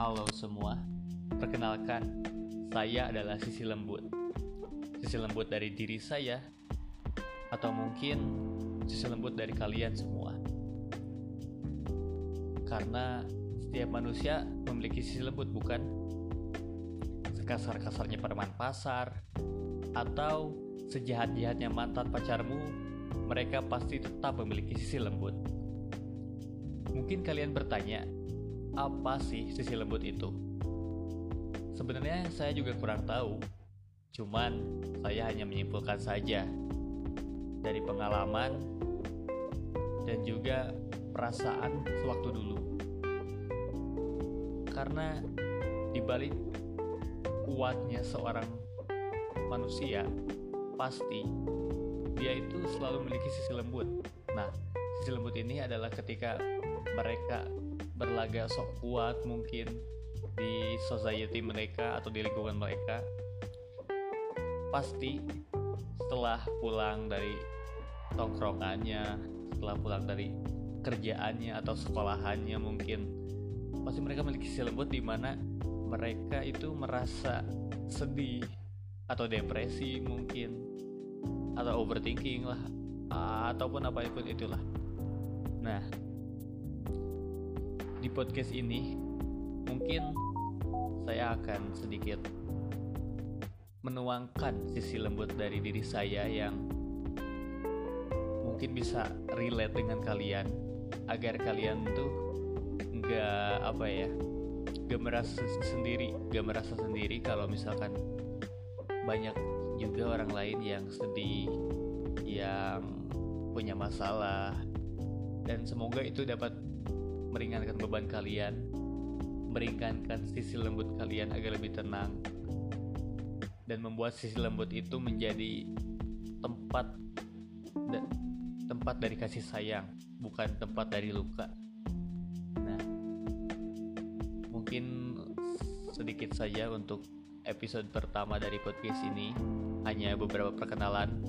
Halo semua, perkenalkan, saya adalah sisi lembut. Sisi lembut dari diri saya, atau mungkin sisi lembut dari kalian semua. Karena setiap manusia memiliki sisi lembut, bukan? Sekasar-kasarnya preman pasar, atau sejahat-jahatnya mantan pacarmu, mereka pasti tetap memiliki sisi lembut. Mungkin kalian bertanya, apa sih sisi lembut itu? Sebenarnya saya juga kurang tahu. Cuman saya hanya menyimpulkan saja dari pengalaman dan juga perasaan sewaktu dulu. Karena dibalik kuatnya seorang manusia, pasti dia itu selalu memiliki sisi lembut. Nah, sisi lembut ini adalah ketika mereka berlaga sok kuat mungkin di society mereka atau di lingkungan mereka pasti setelah pulang dari tongkrongannya setelah pulang dari kerjaannya atau sekolahannya mungkin pasti mereka memiliki sisi lembut di mana mereka itu merasa sedih atau depresi mungkin atau overthinking lah ataupun apa pun itulah. Nah di podcast ini mungkin saya akan sedikit menuangkan sisi lembut dari diri saya yang mungkin bisa relate dengan kalian agar kalian tuh nggak apa ya gak merasa sendiri gak merasa sendiri kalau misalkan banyak juga orang lain yang sedih yang punya masalah. Dan semoga itu dapat meringankan beban kalian, meringankan sisi lembut kalian agar lebih tenang, dan membuat sisi lembut itu menjadi tempat tempat dari kasih sayang, bukan tempat dari luka. Nah, mungkin sedikit saja untuk episode pertama dari podcast ini, hanya beberapa perkenalan,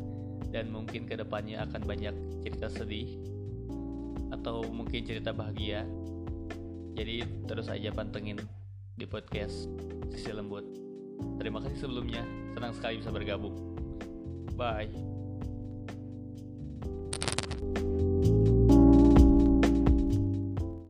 dan mungkin ke depannya akan banyak cerita sedih atau mungkin cerita bahagia. Jadi terus aja pantengin di podcast Sisi Lembut. Terima kasih sebelumnya, senang sekali bisa bergabung. Bye.